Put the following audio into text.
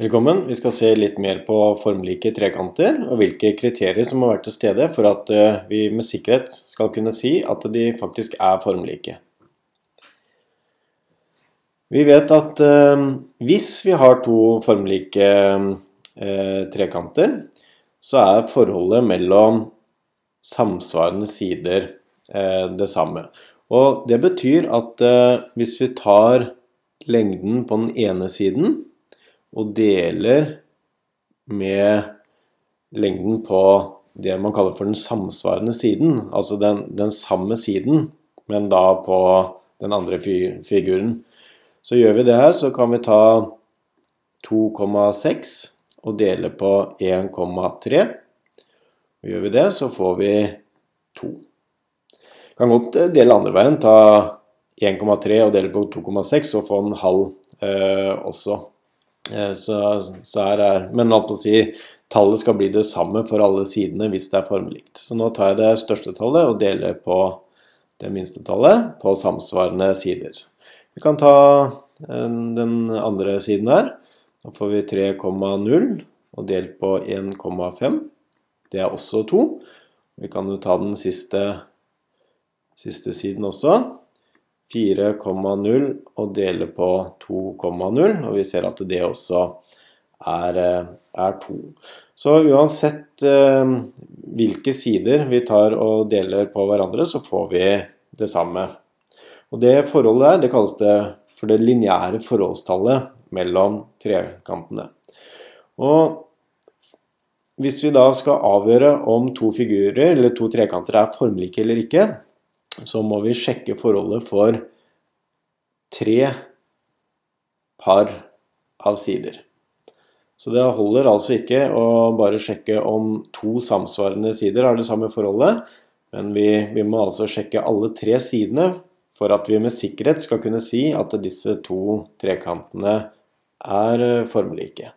Velkommen. Vi skal se litt mer på formlike trekanter og hvilke kriterier som må være til stede for at eh, vi med sikkerhet skal kunne si at de faktisk er formlike. Vi vet at eh, hvis vi har to formlike eh, trekanter, så er forholdet mellom samsvarende sider det samme. Og det betyr at hvis vi tar lengden på den ene siden og deler med lengden på det man kaller for den samsvarende siden, altså den, den samme siden, men da på den andre figuren. Så gjør vi det her, så kan vi ta 2,6 og dele på 1,3. Gjør vi det, så får vi 2. Kan godt dele andre veien, ta 1,3 og dele på 2,6 og få en halv eh, også. Eh, så, så her er, men å si, tallet skal bli det samme for alle sidene hvis det er formelikt. Så nå tar jeg det største tallet og deler på det minste tallet på samsvarende sider. Vi kan ta eh, den andre siden her. Da får vi 3,0 og delt på 1,5. Det er også 2. Vi kan jo ta den siste, siste siden også. 4,0 og dele på 2,0, og vi ser at det også er, eh, er 2. Så uansett eh, hvilke sider vi tar og deler på hverandre, så får vi det samme. Og det forholdet der, det kalles det for det lineære forholdstallet mellom trekantene. Og hvis vi da skal avgjøre om to figurer eller to trekanter er formlike eller ikke, så må vi sjekke forholdet for tre par av sider. Så det holder altså ikke å bare sjekke om to samsvarende sider har det samme forholdet, men vi, vi, må altså sjekke alle tre sidene for at vi med sikkerhet skal kunne si at disse to trekantene er formlike.